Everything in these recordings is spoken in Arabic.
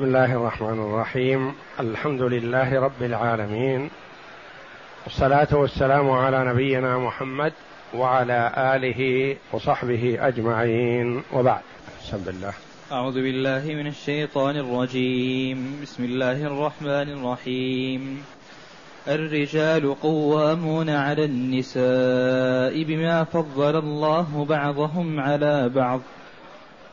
بسم الله الرحمن الرحيم. الحمد لله رب العالمين. والصلاة والسلام على نبينا محمد وعلى آله وصحبه أجمعين. وبعد. بسم الله أعوذ بالله من الشيطان الرجيم. بسم الله الرحمن الرحيم. الرجال قوامون على النساء بما فضل الله بعضهم على بعض.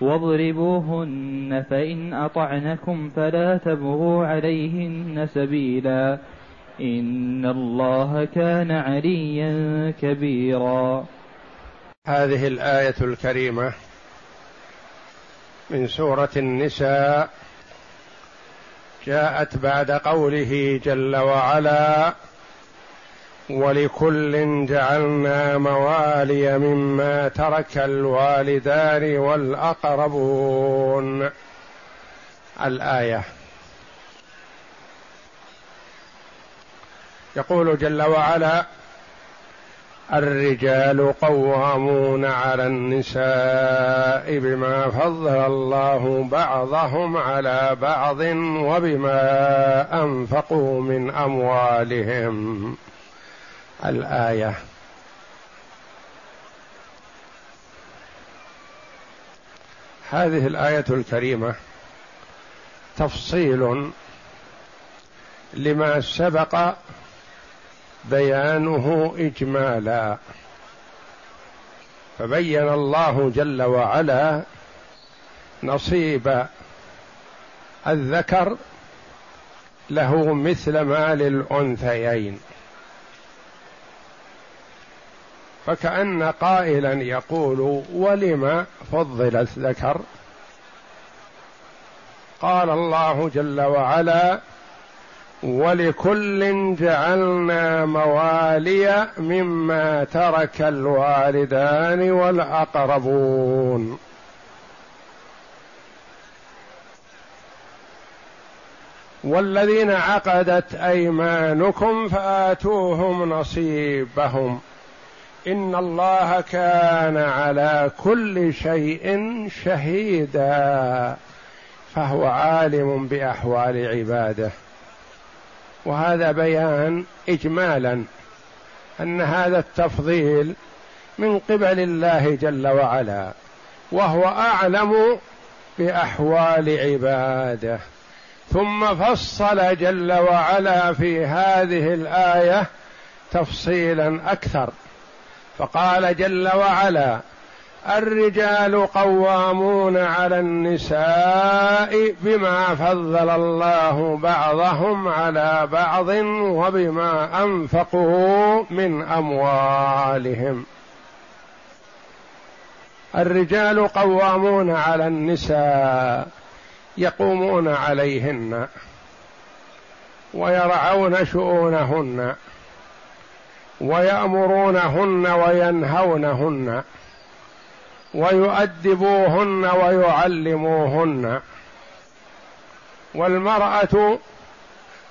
واضربوهن فإن أطعنكم فلا تبغوا عليهن سبيلا إن الله كان عليا كبيرا. هذه الآية الكريمة من سورة النساء جاءت بعد قوله جل وعلا ولكل جعلنا موالي مما ترك الوالدان والأقربون. الآية. يقول جل وعلا الرجال قوامون على النساء بما فضل الله بعضهم على بعض وبما أنفقوا من أموالهم. الآية. هذه الآية الكريمة تفصيل لما سبق بيانه إجمالا. فبين الله جل وعلا نصيب الذكر له مثل ما للانثيين فكأن قائلا يقول ولم فضل الذكر؟ قال الله جل وعلا ولكل جعلنا موالي مما ترك الوالدان والأقربون. والذين عقدت أيمانكم فآتوهم نصيبهم. إن الله كان على كل شيء شهيدا فهو عالم بأحوال عباده. وهذا بيان اجمالا أن هذا التفضيل من قبل الله جل وعلا وهو أعلم بأحوال عباده. ثم فصل جل وعلا في هذه الآية تفصيلا أكثر. فقال جل وعلا الرجال قوامون على النساء بما فضل الله بعضهم على بعض وبما أنفقوا من أموالهم. الرجال قوامون على النساء يقومون عليهن ويرعون شؤونهن. ويأمرونهن وينهونهن ويؤدبوهن ويعلموهن والمرأة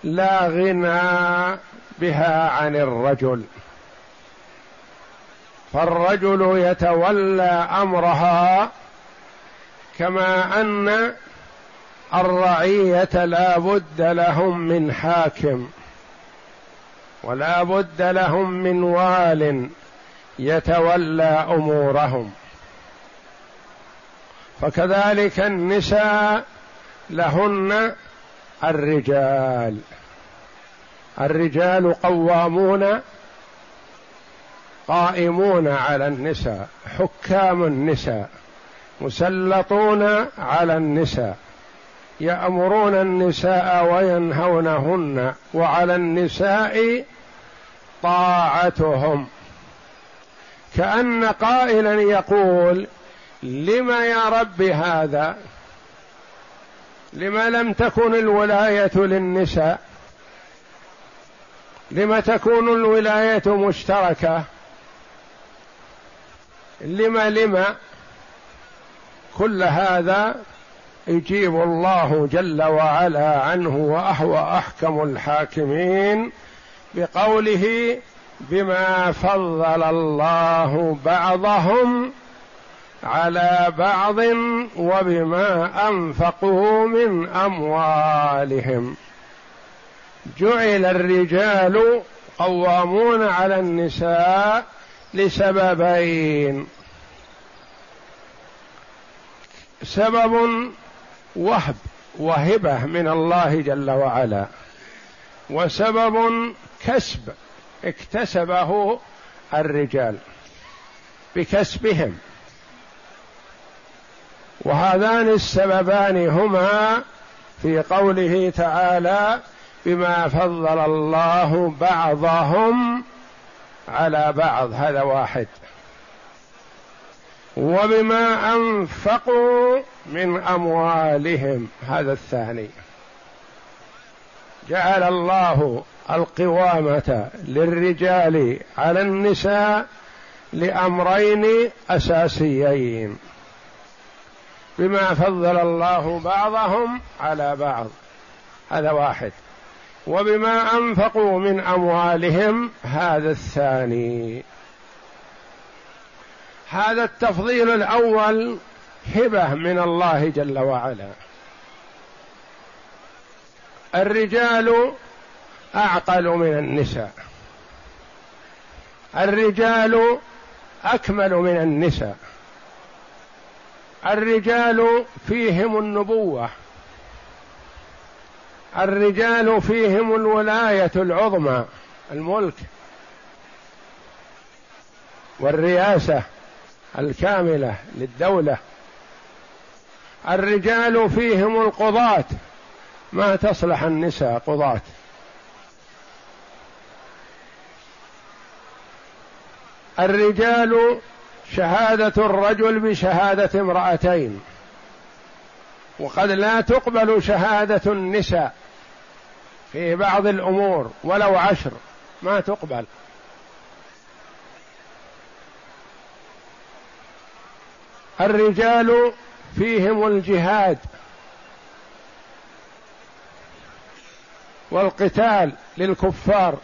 لا غنى بها عن الرجل فالرجل يتولى أمرها كما أن الرعية لا بد لهم من حاكم ولا بد لهم من وال يتولى أمورهم. فكذلك النساء لهن الرجال. الرجال قوامون قائمون على النساء حكام النساء مسلطون على النساء. يأمرون النساء وينهونهن وعلى النساء طاعتهم. كأن قائلا يقول لم يا رب هذا؟ لما لم تكن الولاية للنساء؟ لم تكون الولاية مشتركة؟ لما لما كل هذا يجيب الله جل وعلا عنه وهو أحكم الحاكمين بقوله بما فضل الله بعضهم على بعض وبما أنفقوا من أموالهم. جعل الرجال قوامون على النساء لسببين. سبب وهب وهبة من الله جل وعلا. وسبب كسب اكتسبه الرجال بكسبهم. وهذان السببان هما في قوله تعالى بما فضل الله بعضهم على بعض. هذا واحد. وبما أنفقوا من أموالهم. هذا الثاني. جعل الله القوامة للرجال على النساء لأمرين أساسيين. بما فضل الله بعضهم على بعض. هذا واحد. وبما أنفقوا من أموالهم هذا الثاني. هذا التفضيل الأول هبة من الله جل وعلا. الرجال اعقل من النساء. الرجال أكمل من النساء. الرجال فيهم النبوة. الرجال فيهم الولاية العظمى الملك. والرياسه الكاملة للدولة. الرجال فيهم القضاة. ما تصلح النساء قضاة. الرجال شهادة الرجل بشهادة امرأتين. وقد لا تقبل شهادة النساء في بعض الأمور ولو عشر. ما تقبل. الرجال فيهم الجهاد والقتال للكفار.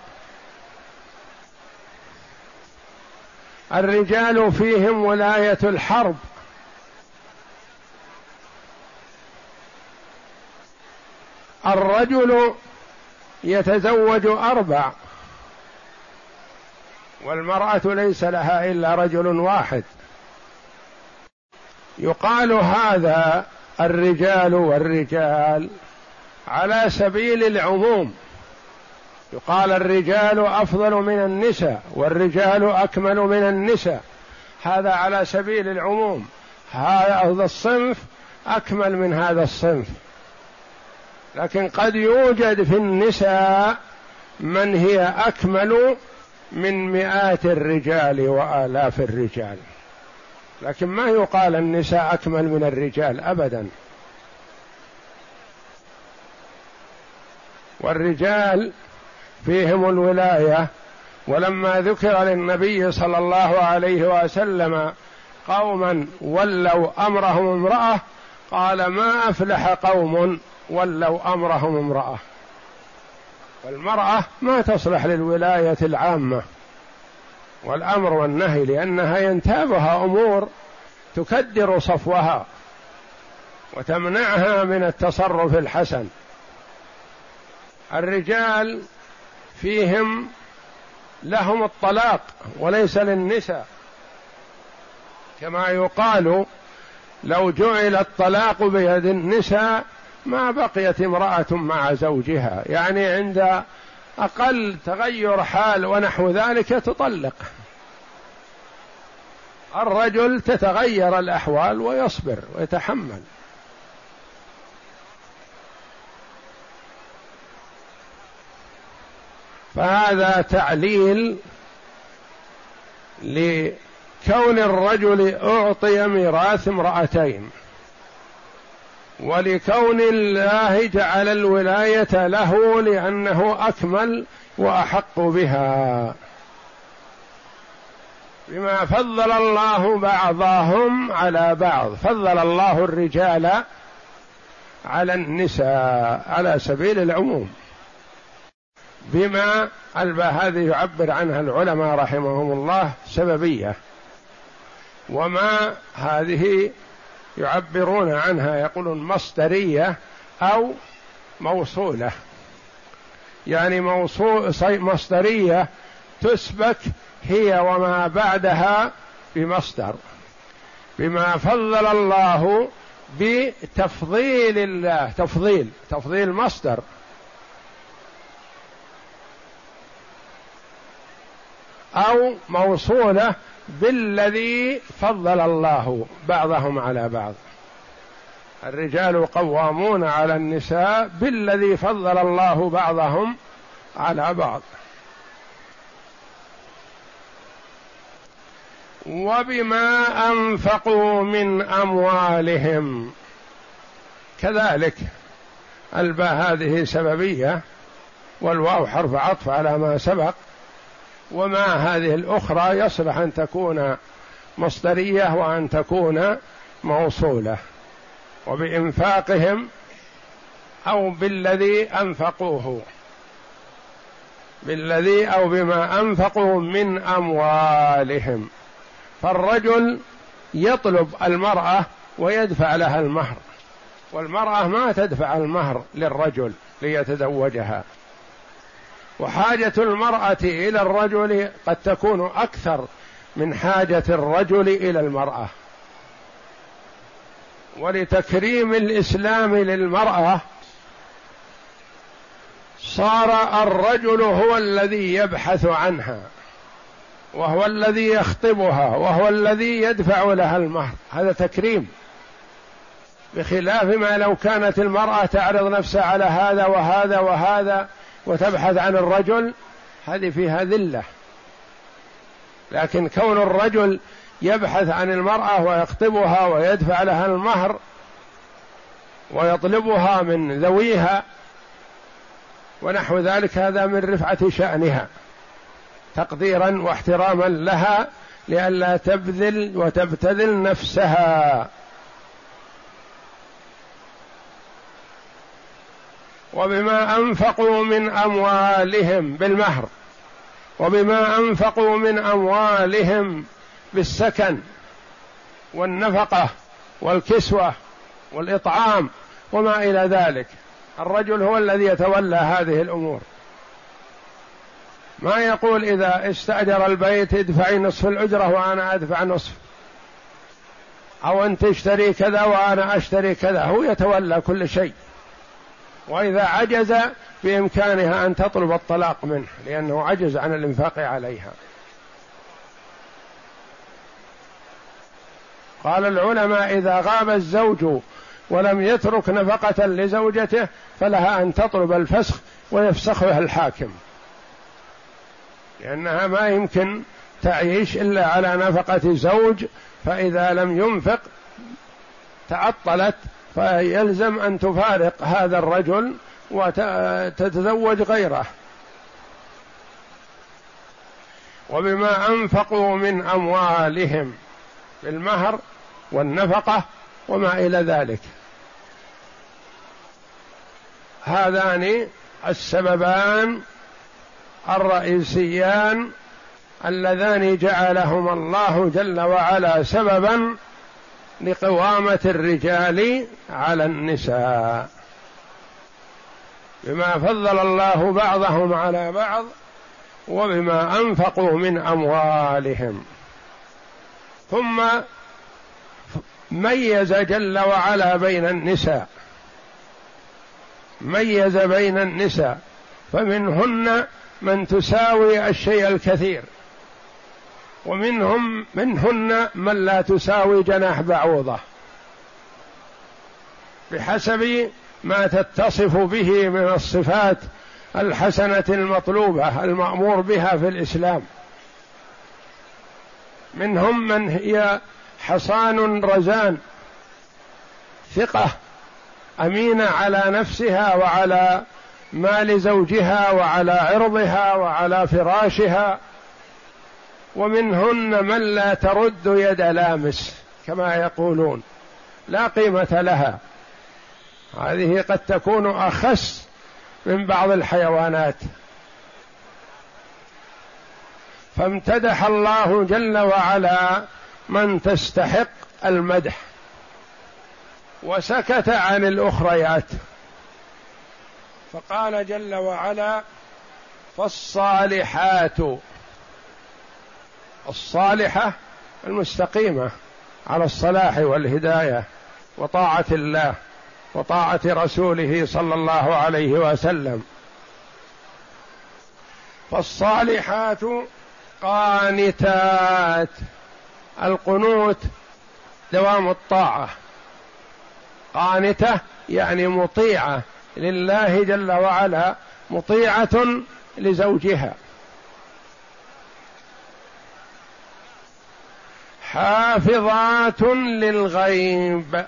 الرجال فيهم ولاية الحرب. الرجل يتزوج أربع والمرأة ليس لها إلا رجل واحد. يقال هذا الرجال والرجال على سبيل العموم. يقال الرجال أفضل من النساء والرجال أكمل من النساء. هذا على سبيل العموم. هذا الصنف أكمل من هذا الصنف. لكن قد يوجد في النساء من هي أكمل من مئات الرجال وآلاف الرجال. لكن ما يقال النساء أكمل من الرجال ابدا. والرجال فيهم الولاية ولما ذكر للنبي صلى الله عليه وسلم قوما ولوا أمرهم امرأة قال ما أفلح قوم ولوا أمرهم امرأة. والمرأة ما تصلح للولاية العامة. والأمر والنهي لانها ينتابها أمور تكدر صفوها وتمنعها من التصرف الحسن. الرجال فيهم لهم الطلاق وليس للنساء. كما يقال لو جعل الطلاق بيد النساء ما بقيت امرأة مع زوجها. يعني عند أقل تغير حال ونحو ذلك تطلق. الرجل تتغير الأحوال ويصبر ويتحمل. فهذا تعليل لكون الرجل أعطي ميراث امرأتين. ولكون الله جعل الولاية له لأنه أكمل وأحق بها. بما فضل الله بعضهم على بعض. فضل الله الرجال على النساء على سبيل العموم. بما هذه يعبر عنها العلماء رحمهم الله سببية. وما هذه يعبرون عنها يقولون مصدرية أو موصولة. يعني موصول مصدرية تثبت هي وما بعدها بمصدر. بما فضل الله بتفضيل الله تفضيل تفضيل مصدر. أو موصولة بالذي فضل الله بعضهم على بعض. الرجال قوامون على النساء بالذي فضل الله بعضهم على بعض. وبما أنفقوا من أموالهم. كذلك الباء هذه سببية والواو حرف عطف على ما سبق. وما هذه الأخرى يصلح أن تكون مصدرية وأن تكون موصولة. وبإنفاقهم أو بالذي أنفقوه. بالذي أو بما أنفقوا من أموالهم. فالرجل يطلب المرأة ويدفع لها المهر. والمرأة ما تدفع المهر للرجل ليتزوجها. وحاجة المرأة إلى الرجل قد تكون أكثر من حاجة الرجل إلى المرأة. ولتكريم الإسلام للمرأة صار الرجل هو الذي يبحث عنها وهو الذي يخطبها وهو الذي يدفع لها المهر. هذا تكريم. بخلاف ما لو كانت المرأة تعرض نفسها على هذا وهذا وهذا وتبحث عن الرجل هذه فيها ذلة. لكن كون الرجل يبحث عن المرأة ويخطبها ويدفع لها المهر ويطلبها من ذويها ونحو ذلك هذا من رفعة شأنها تقديرا واحتراما لها لئلا تبذل وتبتذل نفسها. وبما أنفقوا من أموالهم بالمهر وبما أنفقوا من أموالهم بالسكن والنفقة والكسوة والإطعام وما إلى ذلك. الرجل هو الذي يتولى هذه الأمور. ما يقول إذا استأجر البيت ادفعي نصف الأجرة وأنا أدفع نصف. أو أنت تشتري كذا وأنا أشتري كذا. هو يتولى كل شيء. وإذا عجز بإمكانها أن تطلب الطلاق منه لأنه عجز عن الإنفاق عليها. قال العلماء إذا غاب الزوج ولم يترك نفقة لزوجته فلها أن تطلب الفسخ ويفسخها الحاكم. لأنها ما يمكن تعيش إلا على نفقة زوج فإذا لم ينفق تعطلت فيلزم أن تفارق هذا الرجل وتتزوج غيره. وبما أنفقوا من أموالهم بالمهر والنفقة وما إلى ذلك. هذان السببان الرئيسيان اللذان جعلهما الله جل وعلا سببا لقوامة الرجال على النساء. بما فضل الله بعضهم على بعض وبما أنفقوا من أموالهم. ثم ميز جل وعلا بين النساء. ميز بين النساء. فمنهن من تساوي الشيء الكثير. ومنهم منهن من لا تساوي جناح بعوضة. بحسب ما تتصف به من الصفات الحسنة المطلوبة المأمور بها في الإسلام. منهم من هي حصان رزان ثقة أمينة على نفسها وعلى ما لزوجها وعلى عرضها وعلى فراشها ومنهن من لا ترد يد لامس كما يقولون. لا قيمة لها. هذه قد تكون أخس من بعض الحيوانات. فامتدح الله جل وعلا من تستحق المدح. وسكت عن الأخريات. فقال جل وعلا فالصالحات الصالحة المستقيمة على الصلاح والهداية وطاعة الله وطاعة رسوله صلى الله عليه وسلم. فالصالحات قانتات. القنوت دوام الطاعة. قانتة يعني مطيعة لله جل وعلا مطيعة لزوجها. حافظات للغيب.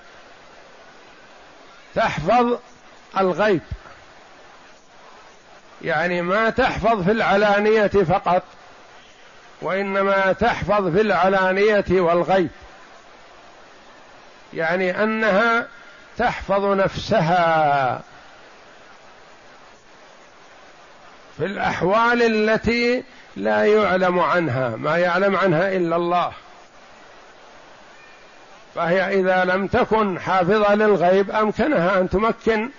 تحفظ الغيب. يعني ما تحفظ في العلانية فقط وإنما تحفظ في العلانية والغيب. يعني أنها تحفظ نفسها في الأحوال التي لا يعلم عنها ما يعلم عنها إلا الله. فهي إذا لم تكن حافظة للغيب أمكنها أن تمكن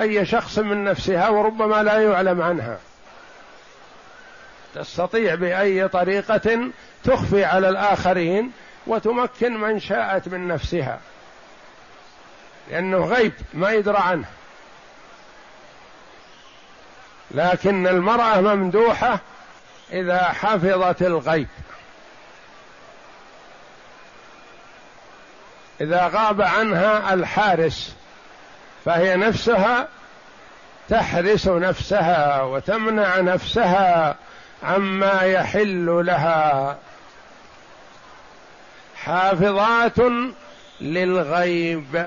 أي شخص من نفسها وربما لا يعلم عنها. تستطيع بأي طريقة تخفي على الآخرين وتمكن من شاءت من نفسها. لأنه غيب ما يدرى عنه. لكن المرأة ممدوحة إذا حفظت الغيب. إذا غاب عنها الحارس فهي نفسها تحرس نفسها وتمنع نفسها عما يحل لها. حافظات للغيب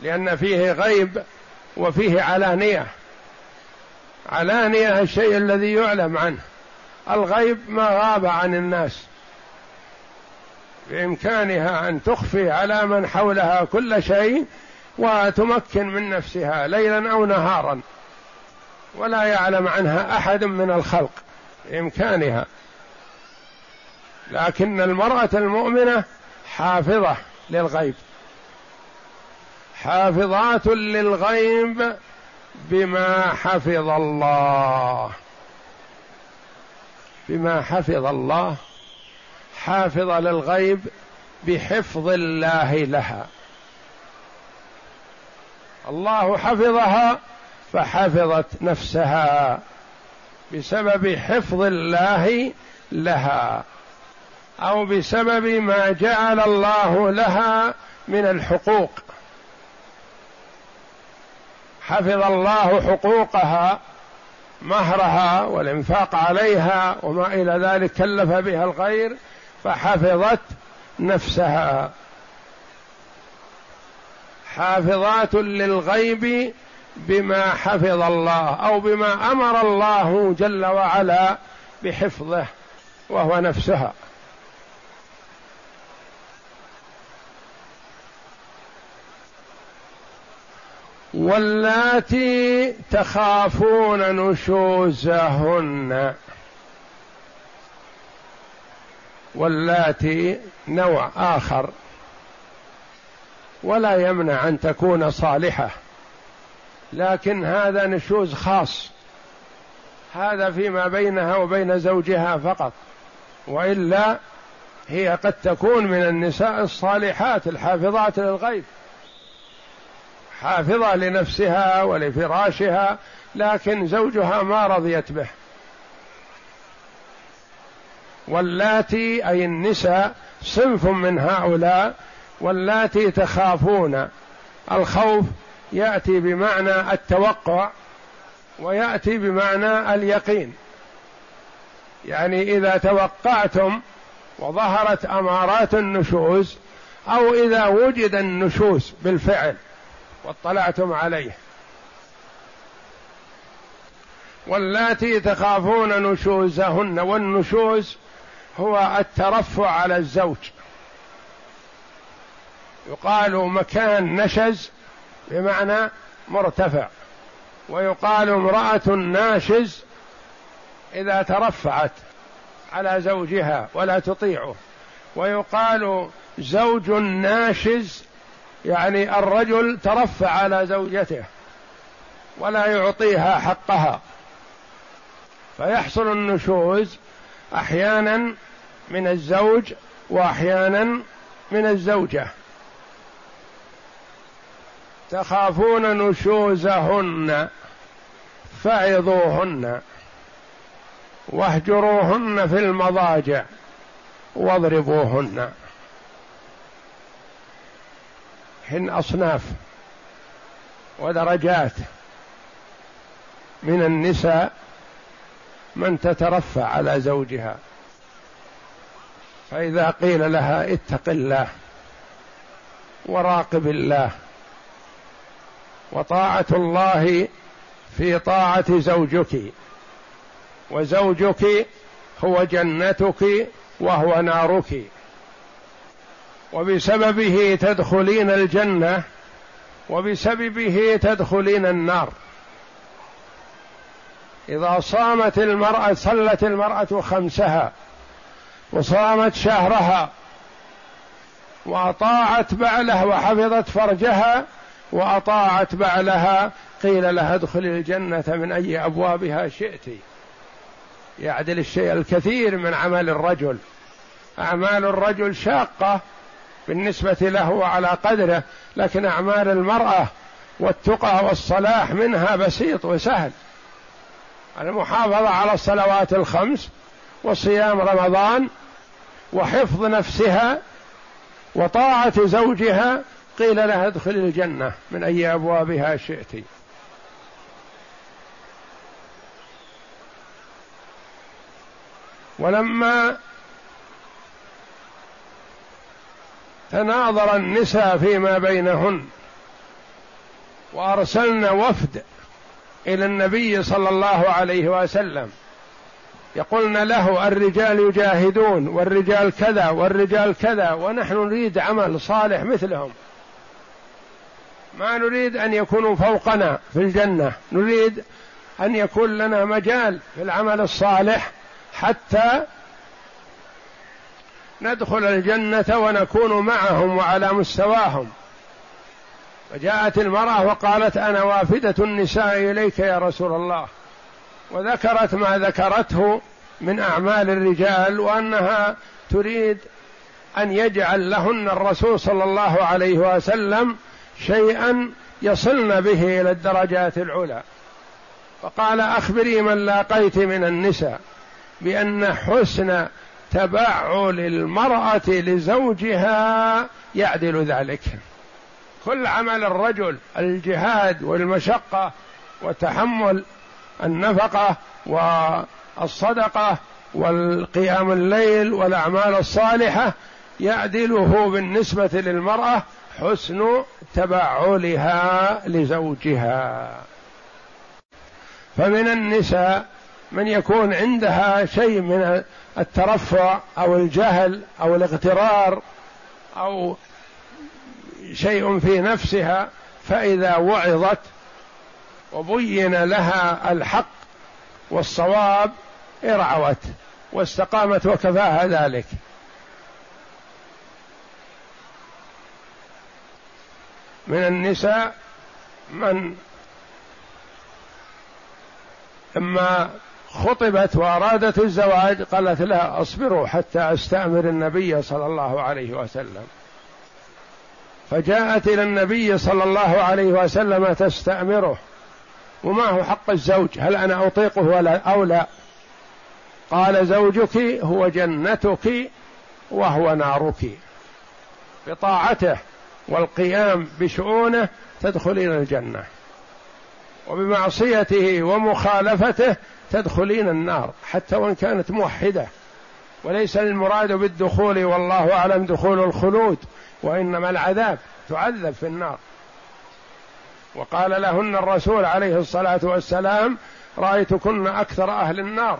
لأن فيه غيب وفيه علانية. علانية الشيء الذي يعلم عنه. الغيب ما غاب عن الناس. بإمكانها أن تخفي على من حولها كل شيء وتمكن من نفسها ليلا أو نهارا ولا يعلم عنها أحد من الخلق بإمكانها. لكن المرأة المؤمنة حافظة للغيب حافظات للغيب بما حفظ الله بما حفظ الله حافظة للغيب بحفظ الله لها. الله حفظها فحفظت نفسها بسبب حفظ الله لها أو بسبب ما جعل الله لها من الحقوق. حفظ الله حقوقها مهرها والإنفاق عليها وما إلى ذلك كلف بها الغير فحفظت نفسها. حافظات للغيب بما حفظ الله أو بما أمر الله جل وعلا بحفظه وهو نفسها. واللاتي تخافون نشوزهن. واللاتي نوع آخر ولا يمنع أن تكون صالحة. لكن هذا نشوز خاص. هذا فيما بينها وبين زوجها فقط. وإلا هي قد تكون من النساء الصالحات الحافظات للغيب. حافظة لنفسها ولفراشها لكن زوجها ما رضيت به. واللاتي أي النساء صنف من هؤلاء واللاتي تخافون. الخوف يأتي بمعنى التوقع ويأتي بمعنى اليقين. يعني إذا توقعتم وظهرت أمارات النشوز أو إذا وجد النشوز بالفعل واطلعتم عليه. واللاتي تخافون نشوزهن والنشوز هو الترفع على الزوج. يقال مكان نشز بمعنى مرتفع. ويقال امرأة ناشز إذا ترفعت على زوجها ولا تطيعه. ويقال زوج ناشز يعني الرجل ترفع على زوجته ولا يعطيها حقها. فيحصل النشوز أحيانا من الزوج وأحيانا من الزوجة. تخافون نشوزهن فعظوهن واهجروهن في المضاجع واضربوهن. هن أصناف ودرجات من النساء من تترفع على زوجها. فإذا قيل لها اتق الله وراقب الله وطاعة الله في طاعة زوجك وزوجك هو جنتك وهو نارك. وبسببه تدخلين الجنة وبسببه تدخلين النار. إذا صامت المرأة صلت المرأة خمسها وصامت شهرها وأطاعت بعلها وحفظت فرجها وأطاعت بعلها قيل لها ادخلي الجنة من أي أبوابها شئت. يعدل الشيء الكثير من عمل الرجل. أعمال الرجل شاقة بالنسبة له على قدره لكن أعمال المرأة والتقى والصلاح منها بسيط وسهل. المحافظة على الصلوات الخمس وصيام رمضان وحفظ نفسها وطاعة زوجها قيل لها ادخل الجنة من أي أبوابها شئت. ولما تناظر النساء فيما بينهن وأرسلن وفد إلى النبي صلى الله عليه وسلم. يقولن له الرجال يجاهدون والرجال كذا والرجال كذا ونحن نريد عمل صالح مثلهم. ما نريد أن يكونوا فوقنا في الجنة. نريد أن يكون لنا مجال في العمل الصالح حتى ندخل الجنة ونكون معهم وعلى مستواهم. فجاءت المرأة وقالت أنا وافدة النساء إليك يا رسول الله. وذكرت ما ذكرته من أعمال الرجال وأنها تريد أن يجعل لهن الرسول صلى الله عليه وسلم شيئا يصلن به إلى الدرجات العلى. فقال أخبري من لاقيت من النساء بأن حسن تبعل المرأة لزوجها يعدل ذلك. كل عمل الرجل الجهاد والمشقة وتحمل النفقة والصدقة والقيام الليل والأعمال الصالحة يعدله بالنسبة للمرأة حسن تبعلها لزوجها. فمن النساء من يكون عندها شيء من الترفع أو الجهل أو الاغترار أو شيء في نفسها فإذا وعظت وبين لها الحق والصواب ارعوت واستقامت وكفاها ذلك. من النساء من لما خطبت وأرادت الزواج قالت لها اصبروا حتى أستأمر النبي صلى الله عليه وسلم. فجاءت إلى النبي صلى الله عليه وسلم تستأمره. وما هو حق الزوج؟ هل أنا أطيقه ولا أو لا؟ قال زوجك هو جنتك وهو نارك. بطاعته والقيام بشؤونه تدخلين الجنة. وبمعصيته ومخالفته تدخلين النار حتى وإن كانت موحدة. وليس المراد بالدخول والله أعلم دخول الخلود. وإنما العذاب تعذب في النار. وقال لهن الرسول عليه الصلاة والسلام رأيتكن أكثر أهل النار.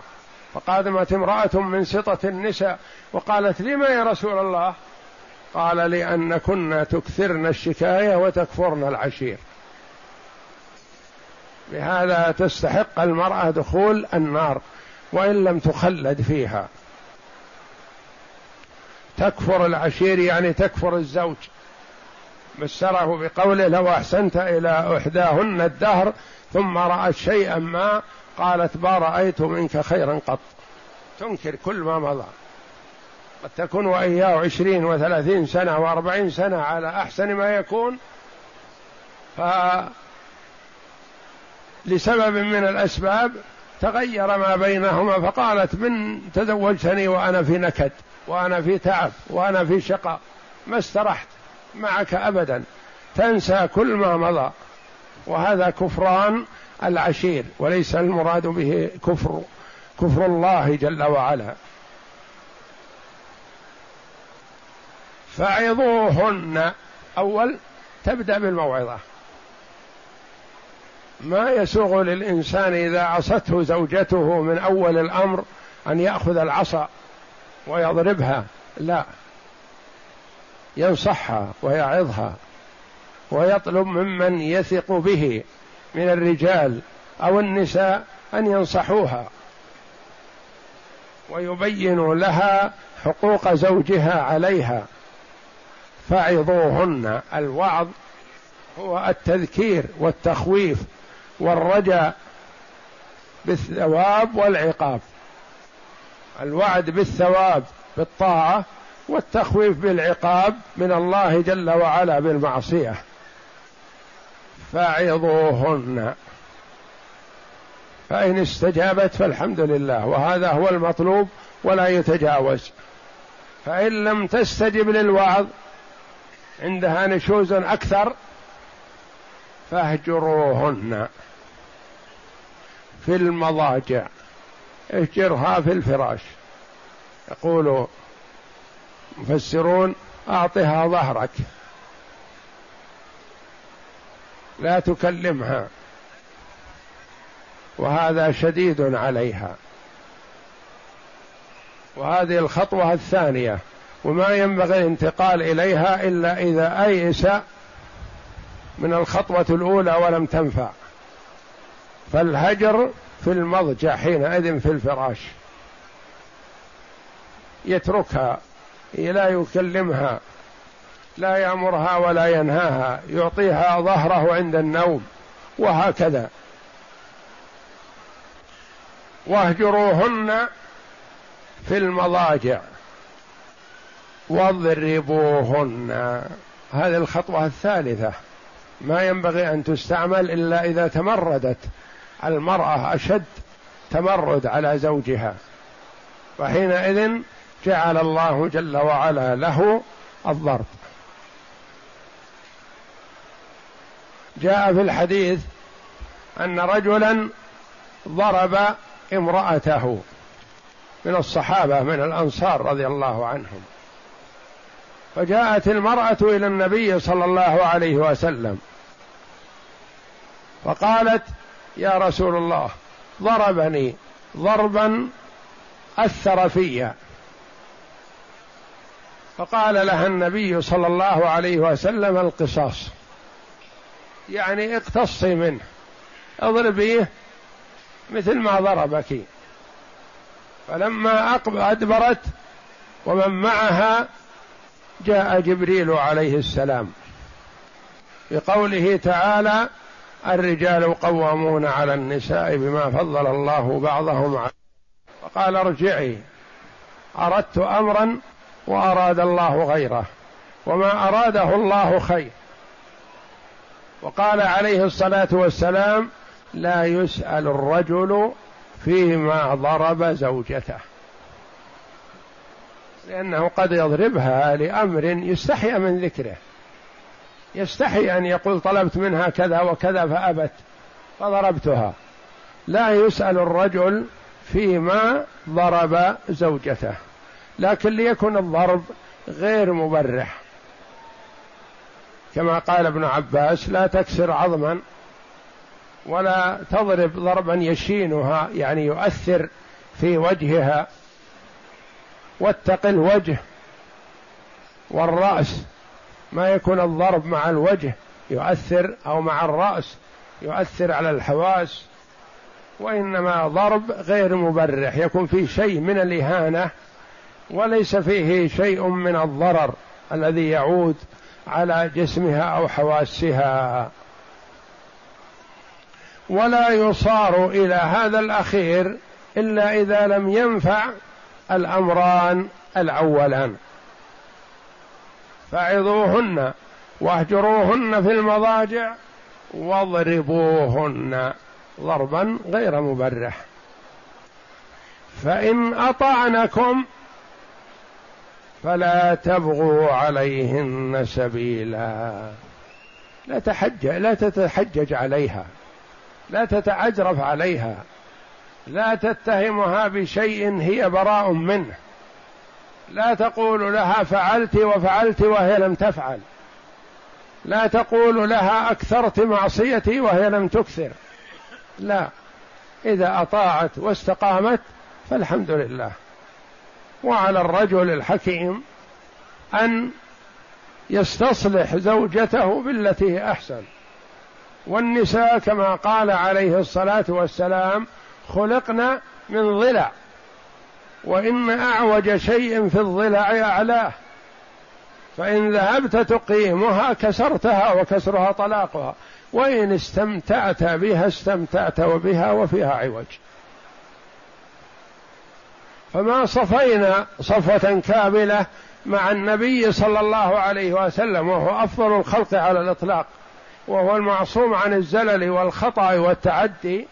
فقادمت امرأة من سطة النساء وقالت لما يا رسول الله؟ قال لأنكن تكثرن الشكاية وتكفرن العشير. بهذا تستحق المرأة دخول النار وإن لم تخلد فيها. تكفر العشير يعني تكفر الزوج. بشره بقوله لو أحسنت إلى إحداهن الدهر ثم رأت شيئا ما قالت ما رأيت منك خيرا قط. تنكر كل ما مضى. قد تكون وإياه عشرين وثلاثين سنة وأربعين سنة على أحسن ما يكون. ف لسبب من الأسباب تغير ما بينهما فقالت من تزوجتني وأنا في نكد. وأنا في تعب وأنا في شقاء ما استرحت معك أبدا. تنسى كل ما مضى. وهذا كفران العشير وليس المراد به كفر كفر الله جل وعلا. فعظوهن. أول تبدأ بالموعظة. ما يسوغ للإنسان إذا عصته زوجته من أول الأمر أن يأخذ العصا. ويضربها. لا. ينصحها ويعظها ويطلب ممن يثق به من الرجال أو النساء أن ينصحوها. ويبين لها حقوق زوجها عليها. فعظوهن. الوعظ هو التذكير والتخويف والرجاء بالثواب والعقاب. الوعد بالثواب بالطاعة والتخويف بالعقاب من الله جل وعلا بالمعصية. فعظوهن فإن استجابت فالحمد لله وهذا هو المطلوب ولا يتجاوز. فإن لم تستجب للوعظ عندها نشوز أكثر فاهجروهن في المضاجع. اهجرها في الفراش. يقول مفسرون أعطها ظهرك. لا تكلمها. وهذا شديد عليها. وهذه الخطوة الثانية. وما ينبغي الانتقال إليها إلا إذا أيس من الخطوة الأولى ولم تنفع. فالهجر في المضجع حينئذ في الفراش. يتركها لا يكلمها لا يأمرها ولا ينهاها يعطيها ظهره عند النوم وهكذا. واهجروهن في المضاجع. واضربوهن. هذه الخطوة الثالثة. ما ينبغي أن تستعمل إلا إذا تمردت. المرأة أشد تمرد على زوجها. وحينئذ جعل الله جل وعلا له الضرب. جاء في الحديث أن رجلا ضرب امرأته من الصحابة من الأنصار رضي الله عنهم. فجاءت المرأة إلى النبي صلى الله عليه وسلم. فقالت يا رسول الله ضربني ضربا أثر في. فقال لها النبي صلى الله عليه وسلم القصاص. يعني اقتصي منه اضربيه مثل ما ضربك. فلما أدبرت ومن معها جاء جبريل عليه السلام. بقوله تعالى الرجال قوامون على النساء بما فضل الله بعضهم على فقال ارجعي. أردت امرا وأراد الله غيره وما أراده الله خير. وقال عليه الصلاة والسلام لا يسأل الرجل فيما ضرب زوجته. لأنه قد يضربها لأمر يستحي من ذكره. يستحي أن يقول طلبت منها كذا وكذا فأبت فضربتها. لا يسأل الرجل فيما ضرب زوجته لكن ليكن الضرب غير مبرح. كما قال ابن عباس لا تكسر عظما ولا تضرب ضربا يشينها يعني يؤثر في وجهها. واتق الوجه والرأس. ما يكون الضرب مع الوجه يؤثر أو مع الرأس يؤثر على الحواس وإنما ضرب غير مبرح يكون فيه شيء من الإهانة وليس فيه شيء من الضرر الذي يعود على جسمها أو حواسها. ولا يصار إلى هذا الأخير إلا إذا لم ينفع الأمران الأولان. فعظوهن واهجروهن في المضاجع واضربوهن ضربا غير مبرح. فإن أطعنكم فلا تبغوا عليهن سبيلا. لا تحج لا تتحجج عليها. لا تتعجرف عليها. لا تتهمها بشيء هي براء منه. لا تقول لها فعلت وفعلت وهي لم تفعل. لا تقول لها أكثرت معصيتي وهي لم تكثر. لا. إذا أطاعت واستقامت فالحمد لله. وعلى الرجل الحكيم أن يستصلح زوجته بالتي هي أحسن. والنساء كما قال عليه الصلاة والسلام خلقنا من ضلع. وإن أعوج شيء في الضلع أعلاه. فإن ذهبت تقيمها كسرتها وكسرها طلاقها. وإن استمتعت بها استمتعت بها وفيها عوج. فما صفينا صفوة كاملة مع النبي صلى الله عليه وسلم وهو أفضل الخلق على الإطلاق. وهو المعصوم عن الزلل والخطأ والتعدي.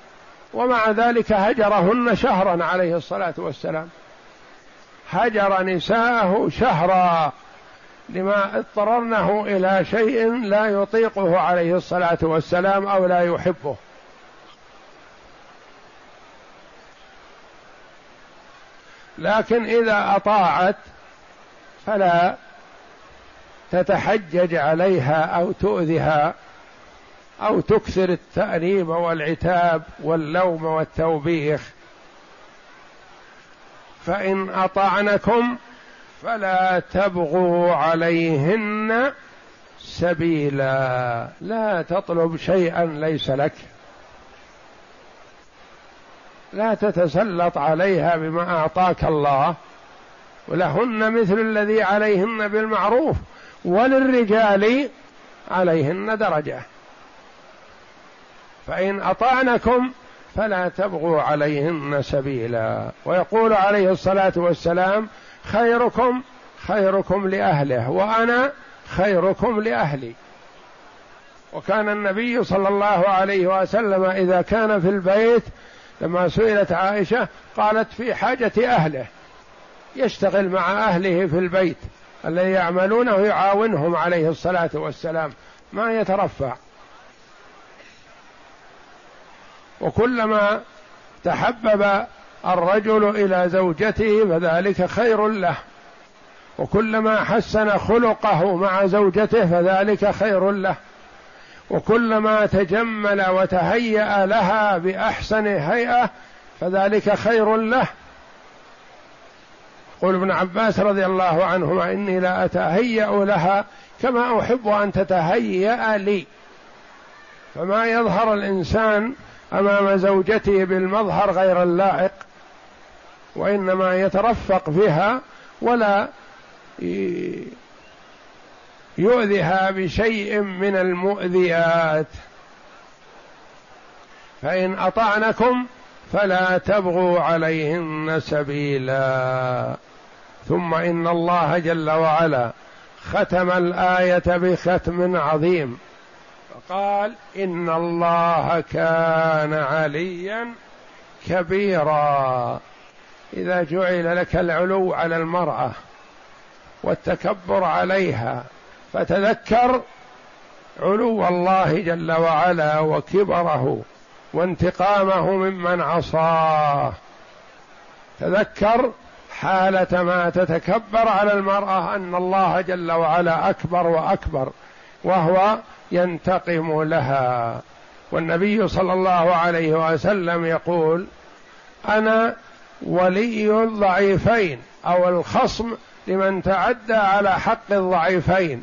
ومع ذلك هجرهن شهرا عليه الصلاة والسلام. هجر نساءه شهرا لما اضطررنه إلى شيء لا يطيقه عليه الصلاة والسلام أو لا يحبه. لكن إذا أطاعت فلا تتحجج عليها أو تؤذها أو تكثر التأنيب والعتاب واللوم والتوبيخ. فإن أطعنكم فلا تبغوا عليهن سبيلا. لا تطلب شيئا ليس لك. لا تتسلط عليها بما أعطاك الله. ولهن مثل الذي عليهن بالمعروف وللرجال عليهن درجة. فإن أطعنكم فلا تبغوا عليهن سبيلا. ويقول عليه الصلاة والسلام خيركم خيركم لأهله وأنا خيركم لأهلي. وكان النبي صلى الله عليه وسلم إذا كان في البيت لما سئلت عائشة قالت في حاجة أهله يشتغل مع أهله في البيت الذي يعملونه يعاونهم عليه الصلاة والسلام. ما يترفع. وكلما تحبب الرجل إلى زوجته فذلك خير له. وكلما حسن خلقه مع زوجته فذلك خير له. وكلما تجمل وتهيأ لها بأحسن هيئة فذلك خير له. قول ابن عباس رضي الله عنهما إني لا أتهيأ لها كما أحب أن تتهيأ لي. فما يظهر الإنسان أمام زوجته بالمظهر غير اللائق وإنما يترفق بها ولا يؤذيها بشيء من المؤذيات. فإن أطعنكم فلا تبغوا عليهن سبيلا. ثم إن الله جل وعلا ختم الآية بختم عظيم. فقال إن الله كان عليا كبيرا. إذا جعل لك العلو على المرأة والتكبر عليها فتذكر علو الله جل وعلا وكبره وانتقامه ممن عصاه. تذكر حالة ما تتكبر على المرأة أن الله جل وعلا أكبر وأكبر وهو ينتقم لها. والنبي صلى الله عليه وسلم يقول أنا ولي الضعيفين أو الخصم لمن تعدى على حق الضعيفين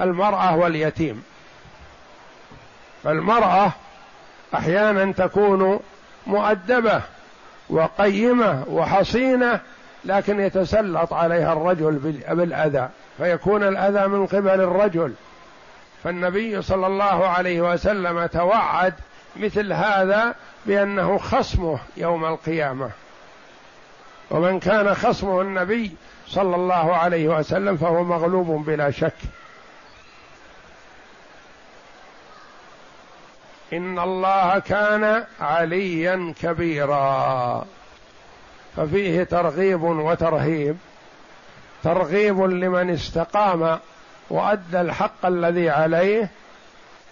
المرأة واليتيم. فالمرأة أحيانا تكون مؤدبة وقيمة وحصينة لكن يتسلط عليها الرجل بالأذى فيكون الأذى من قبل الرجل. فالنبي صلى الله عليه وسلم توعد مثل هذا بأنه خصمه يوم القيامة. ومن كان خصمه النبي صلى الله عليه وسلم فهو مغلوب بلا شك. إن الله كان عليا كبيرا. ففيه ترغيب وترهيب. ترغيب لمن استقام وأدى الحق الذي عليه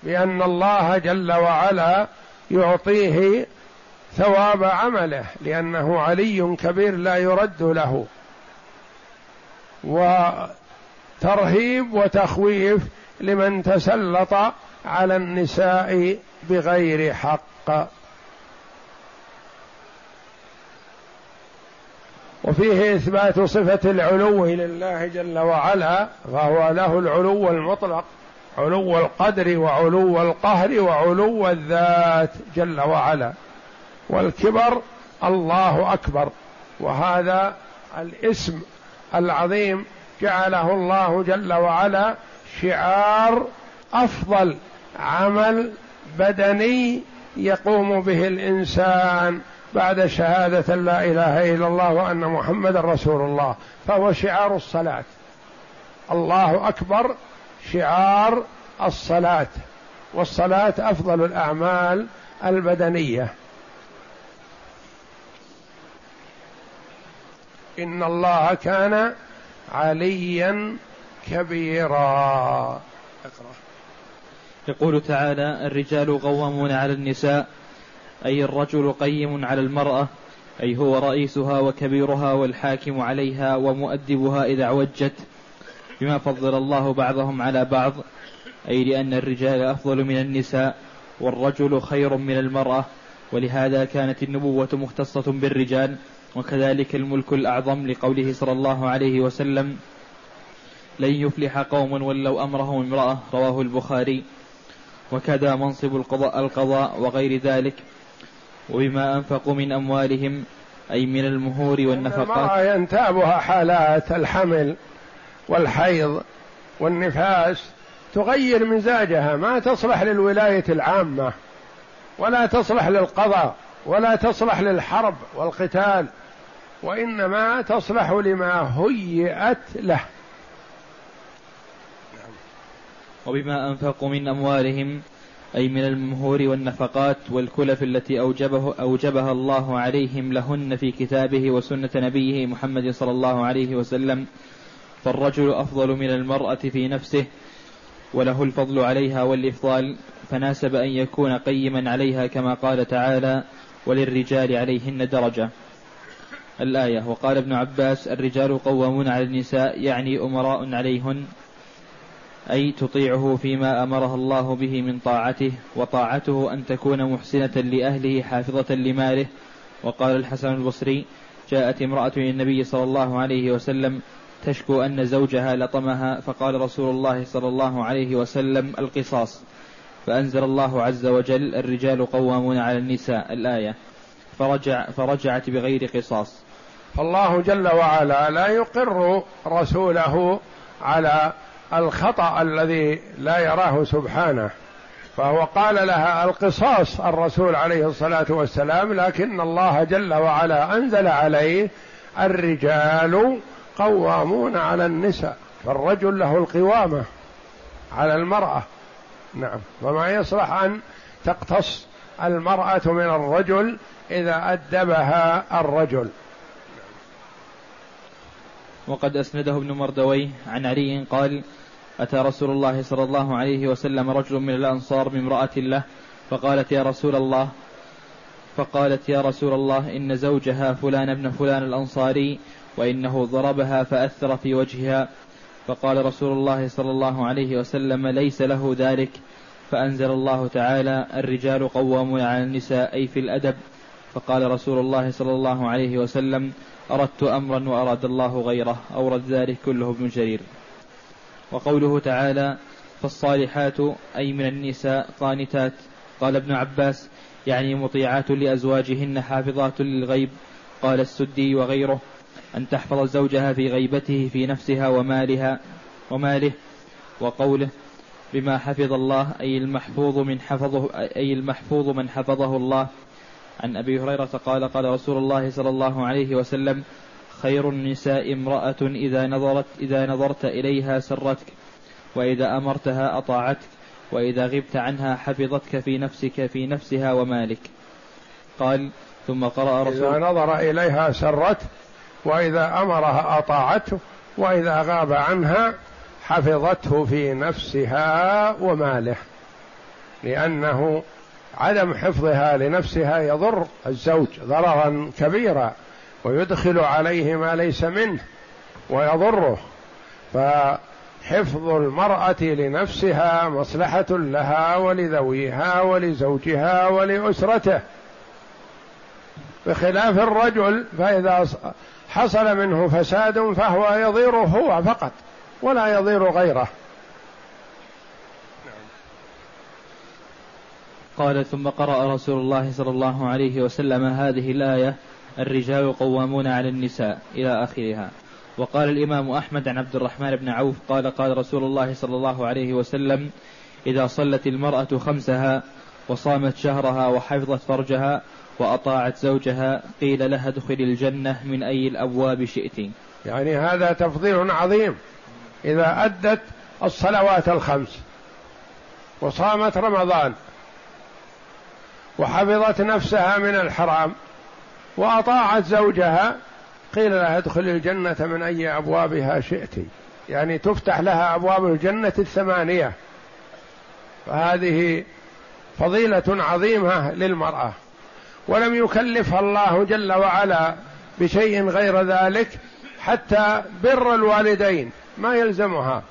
بأن الله جل وعلا يعطيه ثواب عمله لأنه علي كبير لا يرد له. وترهيب وتخويف لمن تسلط على النساء بغير حق. وفيه إثبات صفة العلو لله جل وعلا فهو له العلو المطلق علو القدر وعلو القهر وعلو الذات جل وعلا. والكبر الله أكبر وهذا الاسم العظيم جعله الله جل وعلا شعار أفضل عمل بدني يقوم به الإنسان بعد شهادة لا إله إلا الله وأن محمدا رسول الله فهو شعار الصلاة. الله أكبر شعار الصلاة والصلاة أفضل الأعمال البدنية. إن الله كان عليا كبيرا. اقرأ يقول تعالى الرجال قوامون على النساء أي الرجل قيم على المرأة أي هو رئيسها وكبيرها والحاكم عليها ومؤدبها إذا عوجت بما فضل الله بعضهم على بعض أي لأن الرجال أفضل من النساء والرجل خير من المرأة ولهذا كانت النبوة مختصة بالرجال وكذلك الملك الأعظم لقوله صلى الله عليه وسلم لن يفلح قوم ولوا أمرهم امرأة رواه البخاري. وكذا منصب القضاء, القضاء وغير ذلك. وبما أنفقوا من أموالهم أي من المهور والنفقات. ينتابها حالات الحمل والحيض والنفاس تغير مزاجها ما تصلح للولاية العامة ولا تصلح للقضاء ولا تصلح للحرب والقتال وإنما تصلح لما هيئت له. وبما أنفقوا من أموالهم أي من المهور والنفقات والكلف التي أوجبه أوجبها الله عليهم لهن في كتابه وسنة نبيه محمد صلى الله عليه وسلم فالرجل أفضل من المرأة في نفسه وله الفضل عليها والإفضال فناسب أن يكون قيما عليها كما قال تعالى وللرجال عليهن درجة الآية وقال ابن عباس الرجال قوامون على النساء يعني أمراء عليهن أي تطيعه فيما أمرها الله به من طاعته وطاعته أن تكون محسنة لأهله حافظة لماله. وقال الحسن البصري جاءت امرأة إلى النبي صلى الله عليه وسلم تشكو أن زوجها لطمها فقال رسول الله صلى الله عليه وسلم القصاص. فأنزل الله عز وجل الرجال قوامون على النساء. الآية فرجع فرجعت بغير قصاص. فالله جل وعلا لا يقر رسوله على الخطأ الذي لا يراه سبحانه فهو قال لها القصاص الرسول عليه الصلاة والسلام لكن الله جل وعلا أنزل عليه الرجال قوامون على النساء فالرجل له القوامة على المرأة. نعم. وما يصلح أن تقتص المرأة من الرجل إذا أدبها الرجل. وقد أسنده ابن مردويه عن علي قال أتى رسول الله صلى الله عليه وسلم رجل من الأنصار بامرأة له فقالت يا رسول الله. فقالت يا رسول الله إن زوجها فلان ابن فلان الأنصاري وإنه ضربها فأثر في وجهها. فقال رسول الله صلى الله عليه وسلم ليس له ذلك. فأنزل الله تعالى الرجال قوامون على النساء أي في الأدب. فقال رسول الله صلى الله عليه وسلم أردت أمرا وأراد الله غيره أورد ذلك كله ابن جرير. وقوله تعالى فالصالحات أي من النساء قانتات. قال ابن عباس يعني مطيعات لأزواجهن حافظات للغيب. قال السدي وغيره أن تحفظ زوجها في غيبته في نفسها ومالها وماله. وقوله بما حفظ الله أي المحفوظ من حفظه أي المحفوظ من حفظه الله. عن أبي هريرة قال قال رسول الله صلى الله عليه وسلم خير النساء امرأة إذا نظرت إذا نظرت إليها سرتك وإذا أمرتها أطاعتك وإذا غبت عنها حفظتك في نفسك في نفسها ومالك. قال ثم قرأ رسول إذا نظر إليها سرت وإذا أمرها أطاعته وإذا غاب عنها حفظته في نفسها وماله لأنه عدم حفظها لنفسها يضر الزوج ضررا كبيرا ويدخل عليه ما ليس منه ويضره. فحفظ المرأة لنفسها مصلحة لها ولذويها ولزوجها ولأسرته. بخلاف الرجل فإذا حصل منه فساد فهو يضير هو فقط ولا يضير غيره. قال ثم قرأ رسول الله صلى الله عليه وسلم هذه الآية الرجال قوامون على النساء إلى آخرها. وقال الإمام أحمد عن عبد الرحمن بن عوف قال قال رسول الله صلى الله عليه وسلم إذا صلت المرأة خمسها وصامت شهرها وحفظت فرجها وأطاعت زوجها قيل لها ادخل الجنة من أي الأبواب شئت. يعني هذا تفضيل عظيم. إذا أدت الصلوات الخمس وصامت رمضان وحفظت نفسها من الحرام وأطاعت زوجها قيل لها ادخل الجنة من أي أبوابها شئت. يعني تفتح لها أبواب الجنة الثمانية. فهذه فضيلة عظيمة للمرأة. ولم يكلفها الله جل وعلا بشيء غير ذلك حتى بر الوالدين ما يلزمها.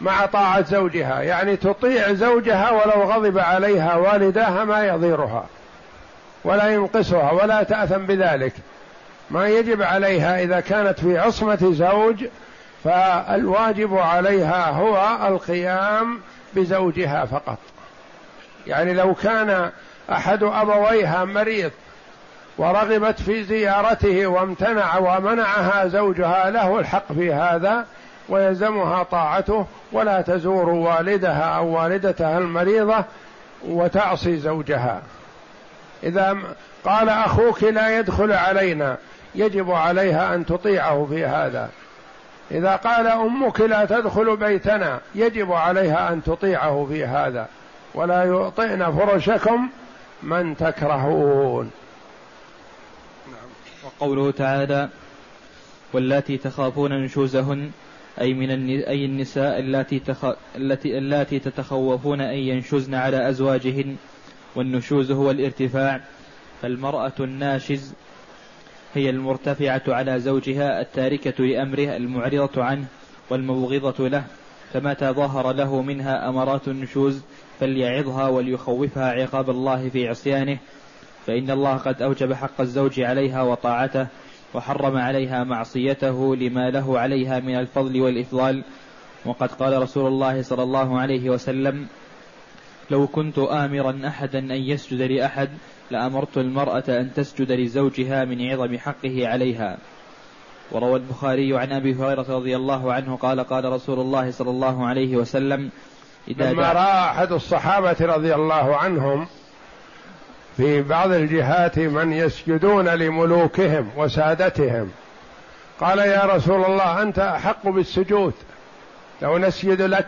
مع طاعة زوجها يعني تطيع زوجها ولو غضب عليها والداها ما يضيرها ولا ينقصها ولا تأثم بذلك. ما يجب عليها إذا كانت في عصمة زوج فالواجب عليها هو القيام بزوجها فقط. يعني لو كان أحد أبويها مريض ورغبت في زيارته وامتنع ومنعها زوجها له الحق في هذا ويلزمها طاعته ولا تزور والدها أو والدتها المريضة وتعصي زوجها. إذا قال أخوك لا يدخل علينا يجب عليها أن تطيعه في هذا. إذا قال أمك لا تدخل بيتنا يجب عليها أن تطيعه في هذا. ولا يعطئن فرشكم من تكرهون. نعم. وقوله تعالى واللاتي تخافون نشوزهن أي من أي النساء اللاتي تخ... التي اللاتي تتخوفون أن ينشزن على أزواجهن والنشوز هو الارتفاع فالمرأة الناشز هي المرتفعة على زوجها التاركة لأمره المعرضة عنه والمبغضة له فمتى ظهر له منها أمرات النشوز فليعظها وليخوفها عقاب الله في عصيانه فإن الله قد أوجب حق الزوج عليها وطاعته وحرم عليها معصيته لما له عليها من الفضل والإفضال. وقد قال رسول الله صلى الله عليه وسلم لو كنت آمرا أحدا أن يسجد لأحد لأمرت المرأة أن تسجد لزوجها من عظم حقه عليها. وروى البخاري عن أبي هريرة رضي الله عنه قال قال رسول الله صلى الله عليه وسلم إذا لما رأى أحد الصحابة رضي الله عنهم في بعض الجهات من يسجدون لملوكهم وسادتهم. قال يا رسول الله أنت أحق بالسجود لو نسجد لك.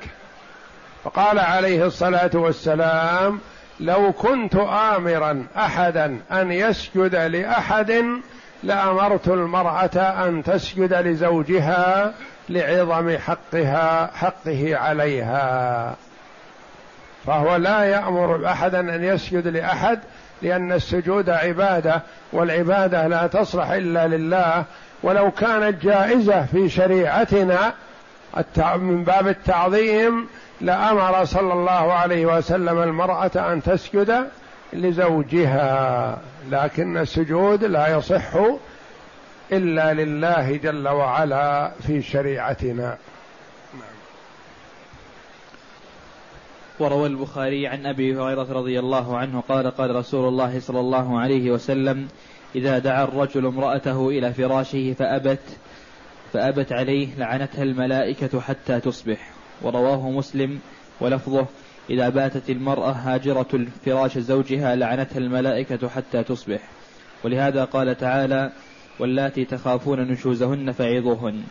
فقال عليه الصلاة والسلام لو كنت امرا احدا أن يسجد لأحد لأمرت المرأة أن تسجد لزوجها لعظم حقها حقه عليها. فهو لا يأمر احدا أن يسجد لأحد لأن السجود عبادة والعبادة لا تصلح إلا لله. ولو كانت جائزة في شريعتنا من باب التعظيم لأمر صلى الله عليه وسلم المرأة أن تسجد لزوجها. لكن السجود لا يصح إلا لله جل وعلا في شريعتنا. وروى البخاري عن أبي هريرة رضي الله عنه قال قال رسول الله صلى الله عليه وسلم إذا دعا الرجل امرأته إلى فراشه فأبت فأبت عليه لعنتها الملائكة حتى تصبح. ورواه مسلم ولفظه إذا باتت المرأة هاجرة الفراش زوجها لعنتها الملائكة حتى تصبح. ولهذا قال تعالى واللاتي تخافون نشوزهن فعظوهن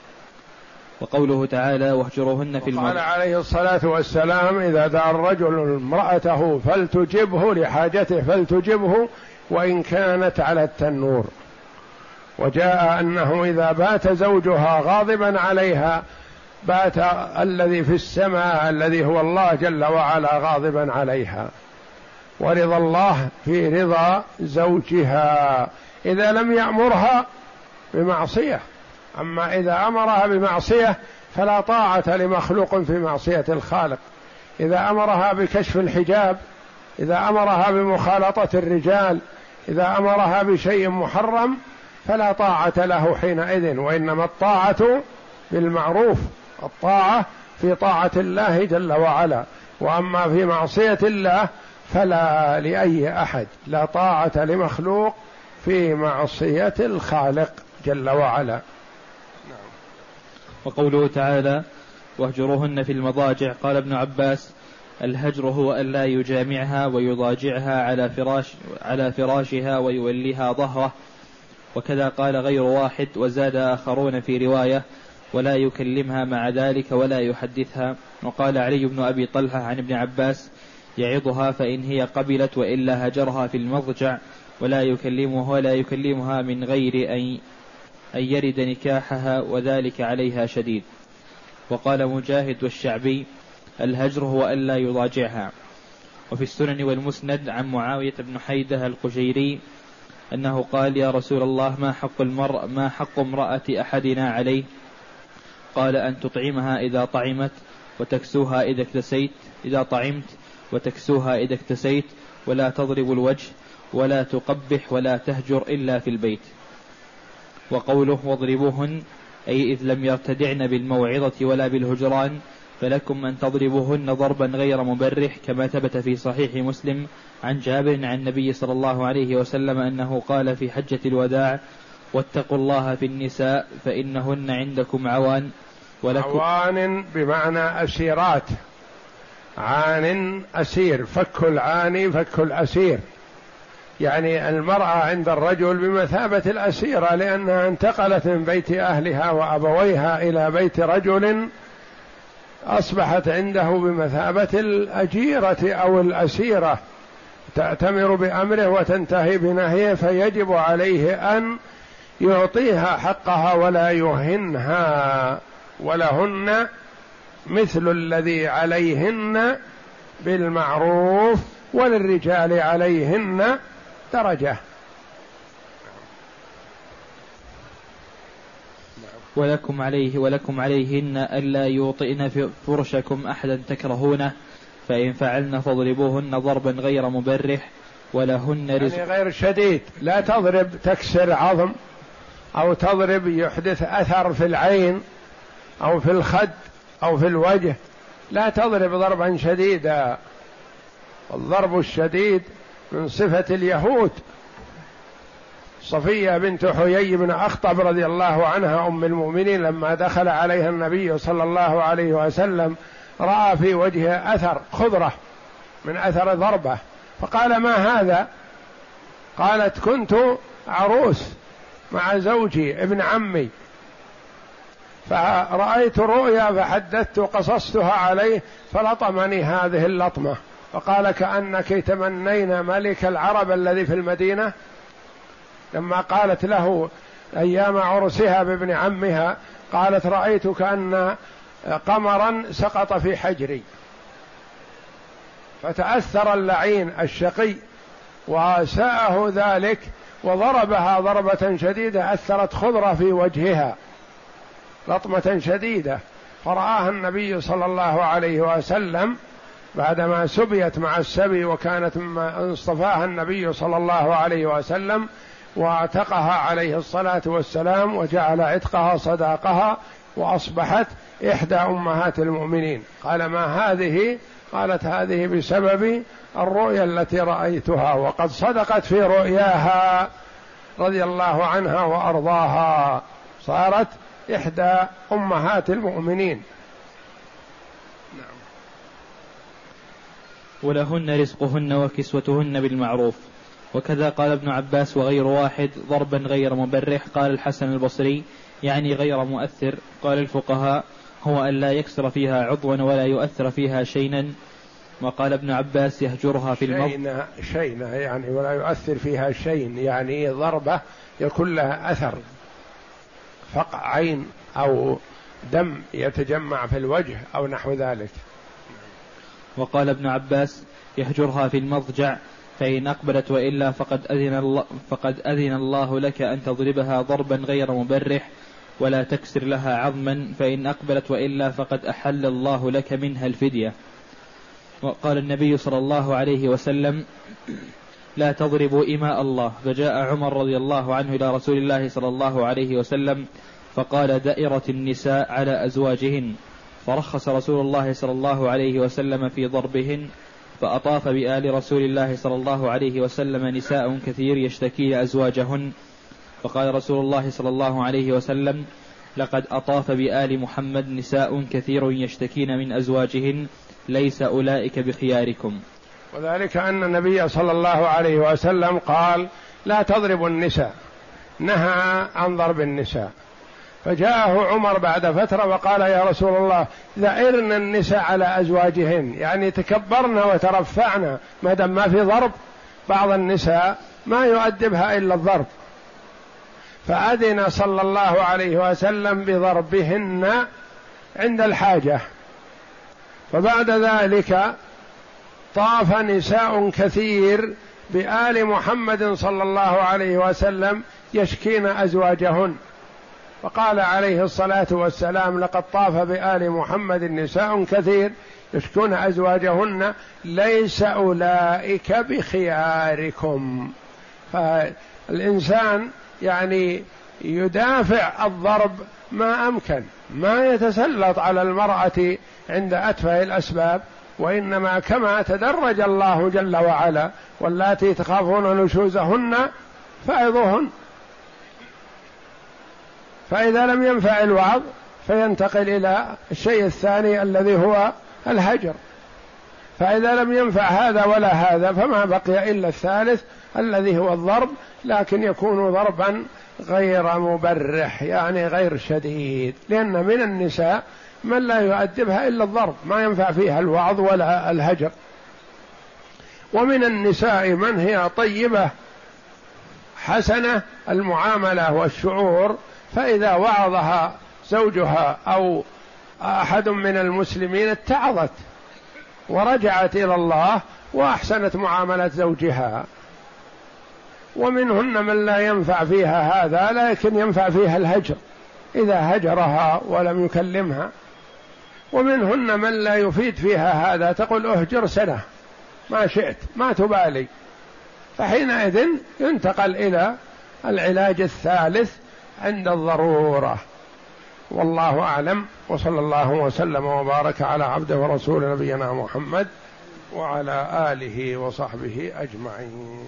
وقوله تعالى واهجروهن في المرأة قال عليه الصلاة والسلام إذا دعا الرجل امرأته فلتجبه لحاجته فلتجبه وإن كانت على التنور. وجاء أنه إذا بات زوجها غاضبا عليها بات الذي في السماء الذي هو الله جل وعلا غاضبا عليها. ورضا الله في رضا زوجها. إذا لم يأمرها بمعصية. أما إذا أمرها بمعصية فلا طاعة لمخلوق في معصية الخالق. إذا أمرها بكشف الحجاب إذا أمرها بمخالطة الرجال إذا أمرها بشيء محرم فلا طاعة له حينئذ وإنما الطاعة بالمعروف. الطاعة في طاعة الله جل وعلا وأما في معصية الله فلا لأي أحد لا طاعة لمخلوق في معصية الخالق جل وعلا. وقوله تعالى واهجروهن في المضاجع. قال ابن عباس الهجر هو أن لا يجامعها ويضاجعها على فراش على فراشها ويوليها ظهره. وكذا قال غير واحد وزاد آخرون في رواية ولا يكلمها مع ذلك ولا يحدثها. وقال علي بن أبي طلحة عن ابن عباس يعظها فإن هي قبلت وإلا هجرها في المضجع ولا يكلمها ولا يكلمها من غير أن أن يرد نكاحها وذلك عليها شديد. وقال مجاهد والشعبي الهجر هو ألا يضاجعها. وفي السنن والمسند عن معاوية بن حيدة القشيري أنه قال يا رسول الله ما حق المرء ما حق امرأة أحدنا عليه؟ قال أن تطعمها إذا طعمت وتكسوها إذا اكتسيت إذا طعمت وتكسوها إذا اكتسيت ولا تضرب الوجه ولا تقبح ولا تهجر إلا في البيت. وقوله واضربوهن أي إذ لم يرتدعن بالموعظة ولا بالهجران فلكم أن تضربوهن ضربا غير مبرح كما ثبت في صحيح مسلم عن جابر عن النبي صلى الله عليه وسلم أنه قال في حجة الوداع واتقوا الله في النساء فإنهن عندكم عوان ولكم عوان بمعنى أسيرات. عان أسير فك العاني فك الأسير. يعني المرأة عند الرجل بمثابة الأسيرة لأنها انتقلت من بيت أهلها وأبويها إلى بيت رجل أصبحت عنده بمثابة الأجيرة أو الأسيرة. تأتمر بأمره وتنتهي بنهيه فيجب عليه أن يعطيها حقها ولا يهنها ولهن مثل الذي عليهن بالمعروف وللرجال عليهن درجة. ولكم عليه ولكم عليهن ألا يوطئن فرشكم أحدا تكرهونه فإن فعلن فاضربوهن ضربا غير مبرح ولهن رزق. يعني غير شديد. لا تضرب تكسر عظم أو تضرب يحدث أثر في العين أو في الخد أو في الوجه. لا تضرب ضربا شديدا. الضرب الشديد من صفة اليهود. صفية بنت حيي بن أخطب رضي الله عنها أم المؤمنين لما دخل عليها النبي صلى الله عليه وسلم رأى في وجهها أثر خضرة من أثر ضربة. فقال ما هذا؟ قالت كنت عروس مع زوجي ابن عمي. فرأيت رؤيا فحدثت قصصتها عليه فلطمني هذه اللطمة. فقال كأنك تمنين ملك العرب الذي في المدينة. لما قالت له أيام عرسها بابن عمها قالت رأيت كأن قمرا سقط في حجري. فتأثر اللعين الشقي وساءه ذلك وضربها ضربة شديدة أثرت خضرة في وجهها لطمة شديدة. فرآها النبي صلى الله عليه وسلم بعدما سبيت مع السبي وكانت مما اصطفاها النبي صلى الله عليه وسلم واعتقها عليه الصلاة والسلام وجعل عتقها صداقها وأصبحت إحدى أمهات المؤمنين. قال ما هذه؟ قالت هذه بسبب الرؤيا التي رأيتها وقد صدقت في رؤياها رضي الله عنها وأرضاها. صارت إحدى أمهات المؤمنين. ولهن رزقهن وكسوتهن بالمعروف. وكذا قال ابن عباس وغير واحد ضربا غير مبرح. قال الحسن البصري يعني غير مؤثر. قال الفقهاء هو أن لا يكسر فيها عضوا ولا يؤثر فيها شيئا وقال ابن عباس يهجرها في المرض شينة, شينة يعني ولا يؤثر فيها شيء يعني ضربة يكون لها أثر. فقع عين أو دم يتجمع في الوجه أو نحو ذلك. وقال ابن عباس يهجرها في المضجع فإن أقبلت وإلا فقد أذن الله فقد أذن الله لك أن تضربها ضربا غير مبرح ولا تكسر لها عظما فإن أقبلت وإلا فقد أحل الله لك منها الفدية. وقال النبي صلى الله عليه وسلم لا تضربوا إماء الله. فجاء عمر رضي الله عنه إلى رسول الله صلى الله عليه وسلم فقال دائرة النساء على أزواجهن. فرخص رسول الله صلى الله عليه وسلم في ضربهن فأطاف بآل رسول الله صلى الله عليه وسلم نساء كثير يشتكين أزواجهن. فقال رسول الله صلى الله عليه وسلم لقد أطاف بآل محمد نساء كثير يشتكين من أزواجهن ليس أولئك بخياركم. وذلك أن النبي صلى الله عليه وسلم قال لا تضربوا النساء نهى عن ضرب النساء. فجاءه عمر بعد فترة وقال يا رسول الله ذعرنا النساء على أزواجهن يعني تكبرنا وترفعنا ما دام ما في ضرب بعض النساء ما يؤدبها إلا الضرب. فأذن صلى الله عليه وسلم بضربهن عند الحاجة. فبعد ذلك طاف نساء كثير بآل محمد صلى الله عليه وسلم يشكين أزواجهن. فقال عليه الصلاة والسلام لقد طاف بآل محمد نساء كثير يشكون أزواجهن ليس أولئك بخياركم. فالإنسان يعني يدافع الضرب ما أمكن ما يتسلط على المرأة عند أتفه الأسباب وإنما كما تدرج الله جل وعلا واللاتي تخافون نشوزهن فعظوهن فإذا لم ينفع الوعظ فينتقل إلى الشيء الثاني الذي هو الهجر. فإذا لم ينفع هذا ولا هذا فما بقي إلا الثالث الذي هو الضرب لكن يكون ضربا غير مبرح يعني غير شديد. لأن من النساء من لا يؤدبها إلا الضرب ما ينفع فيها الوعظ ولا الهجر. ومن النساء من هي طيبة حسنة المعاملة والشعور فإذا وعظها زوجها أو أحد من المسلمين اتعظت ورجعت إلى الله وأحسنت معاملة زوجها. ومنهن من لا ينفع فيها هذا لكن ينفع فيها الهجر إذا هجرها ولم يكلمها. ومنهن من لا يفيد فيها هذا تقول اهجر سنة ما شئت ما تبالي. فحينئذ ينتقل إلى العلاج الثالث عند الضرورة. والله أعلم. وصلى الله وسلم وبارك على عبده ورسول نبينا محمد وعلى آله وصحبه أجمعين.